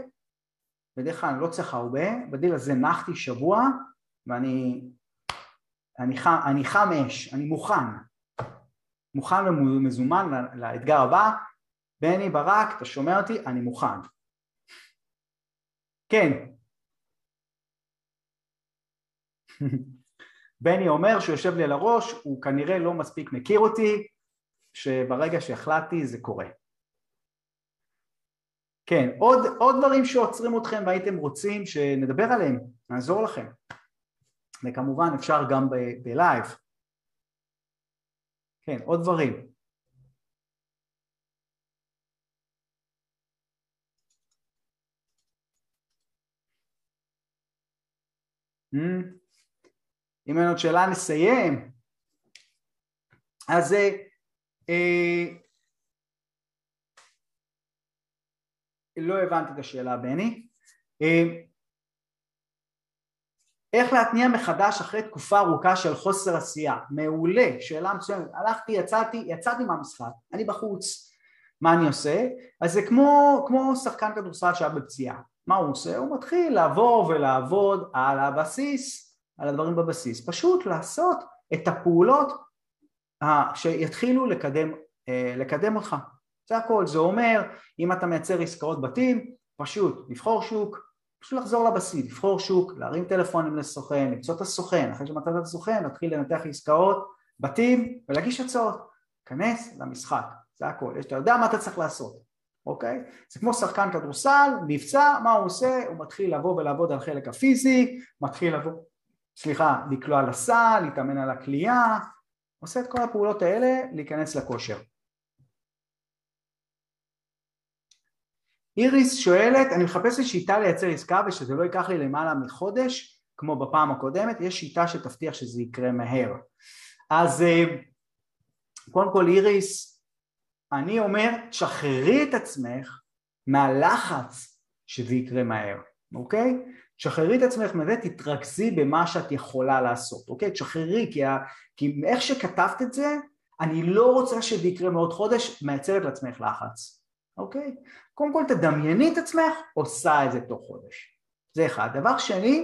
בדרך כלל אני לא צריך הרבה, בדיל הזה נחתי שבוע ואני אני חם, אני חם אש, אני מוכן, מוכן ומזומן לאתגר הבא, בני ברק, אתה שומע אותי? אני מוכן. כן. בני אומר שהוא יושב לי על הראש, הוא כנראה לא מספיק מכיר אותי, שברגע שהחלטתי זה קורה. כן, עוד, עוד דברים שעוצרים אתכם והייתם רוצים שנדבר עליהם, נעזור לכם. וכמובן אפשר גם בלייב. כן, עוד דברים. Hmm? אם אין עוד שאלה נסיים. אז אה, לא הבנתי את השאלה בני. אה, איך להתניע מחדש אחרי תקופה ארוכה של חוסר עשייה? מעולה, שאלה מצוינת. הלכתי, יצאתי, יצאתי מהמשחק, אני בחוץ, מה אני עושה? אז זה כמו, כמו שחקן כדורסל שהיה בפציעה. מה הוא עושה? הוא מתחיל לעבור ולעבוד על הבסיס, על הדברים בבסיס. פשוט לעשות את הפעולות שיתחילו לקדם, אה, לקדם אותך. זה הכל. זה אומר, אם אתה מייצר עסקאות בתים, פשוט לבחור שוק, פשוט לחזור לבסיס, לבחור שוק, להרים טלפונים לסוכן, למצוא את הסוכן, אחרי שמצאת את הסוכן, להתחיל לנתח עסקאות, בתים ולהגיש הצעות. כנס למשחק, זה הכל. אתה יודע מה אתה צריך לעשות, אוקיי? זה כמו שחקן כדורסל, מבצע, מה הוא עושה? הוא מתחיל לבוא ולעבוד על חלק הפיזי, מתחיל לבוא, סליחה, לקלוע לסל, להתאמן על הכלייה, עושה את כל הפעולות האלה, להיכנס לכושר. איריס שואלת, אני מחפשת שיטה לייצר עסקה ושזה לא ייקח לי למעלה מחודש, כמו בפעם הקודמת, יש שיטה שתבטיח שזה יקרה מהר. אז אה, קודם כל איריס, אני אומר, תשחררי את עצמך מהלחץ שזה יקרה מהר, אוקיי? תשחררי את עצמך מזה, תתרכזי במה שאת יכולה לעשות, אוקיי? תשחררי, כי, ה... כי איך שכתבת את זה, אני לא רוצה שזה יקרה מעוד חודש, מייצרת לעצמך לחץ, אוקיי? קודם כל תדמייני את עצמך עושה את זה תוך חודש. זה אחד. דבר שני,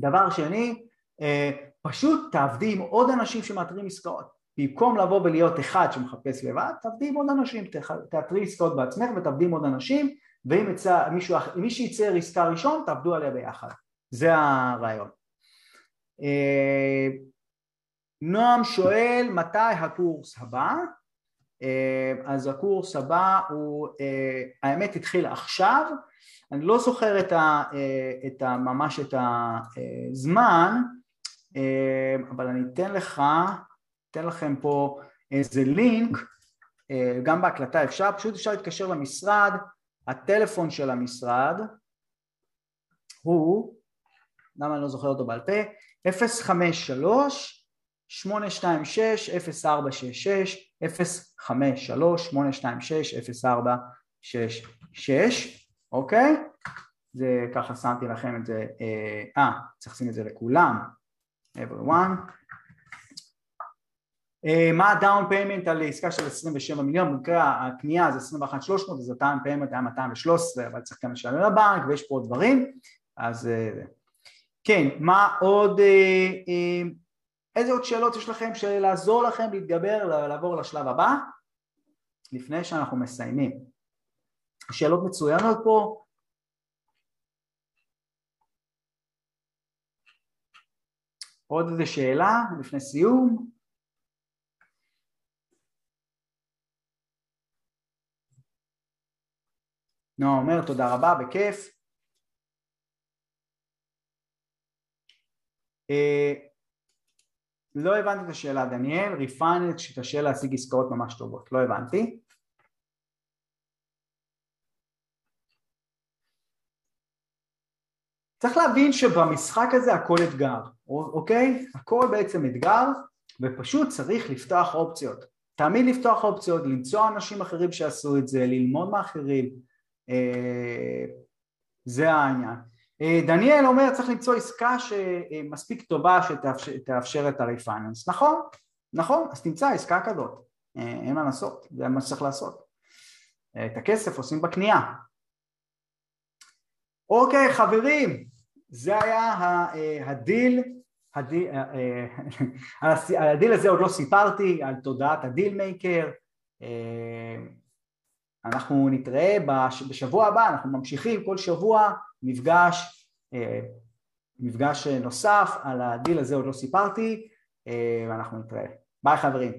דבר שני, אה, פשוט תעבדי עם עוד אנשים שמאתרים עסקאות. במקום לבוא ולהיות אחד שמחפש לבד, תעבדי עם עוד אנשים, תאתרי עסקאות בעצמך ותעבדי עם עוד אנשים, ואם יצא, מישהו, מי שייצר עסקה ראשון, תעבדו עליה ביחד. זה הרעיון. אה, נועם שואל מתי הקורס הבא? אה, אז הקורס הבא הוא, אה, האמת התחיל עכשיו, אני לא זוכר את ה, את ה, ממש את הזמן, אבל אני אתן לך, אתן לכם פה איזה לינק, גם בהקלטה אפשר, פשוט אפשר להתקשר למשרד, הטלפון של המשרד הוא, למה אני לא זוכר אותו בעל פה, 053 826 0466 053-826-0466, אוקיי? זה ככה שמתי לכם את זה, אה, צריך לשים את זה לכולם, everyone. אה, מה ה down payment על עסקה של 27 מיליון, במקרה הקנייה זה 21,300 אז ה down payment היה 213 אבל צריך גם לשלם לבנק ויש פה עוד דברים אז אה, כן, מה עוד איזה עוד שאלות יש לכם של לעזור לכם להתגבר, לעבור לשלב הבא? לפני שאנחנו מסיימים. שאלות מצוינות פה. עוד איזה שאלה לפני סיום? נועה אומר תודה רבה, בכיף. אה, לא הבנתי את השאלה דניאל, refinance שקשה להשיג עסקאות ממש טובות, לא הבנתי. צריך להבין שבמשחק הזה הכל אתגר, אוקיי? הכל בעצם אתגר ופשוט צריך לפתוח אופציות. תמיד לפתוח אופציות, למצוא אנשים אחרים שעשו את זה, ללמוד מאחרים, זה העניין. דניאל אומר צריך למצוא עסקה שמספיק טובה שתאפשר את ה refinance, נכון, נכון, אז תמצא עסקה כזאת, אין מה לעשות, זה מה שצריך לעשות. את הכסף עושים בקנייה. אוקיי חברים, זה היה הדיל, הדיל, הדיל הזה עוד לא סיפרתי, על תודעת ה deal maker, אנחנו נתראה בשבוע הבא, אנחנו ממשיכים כל שבוע מפגש, מפגש נוסף, על הדיל הזה עוד לא סיפרתי, ואנחנו נתראה. ביי חברים.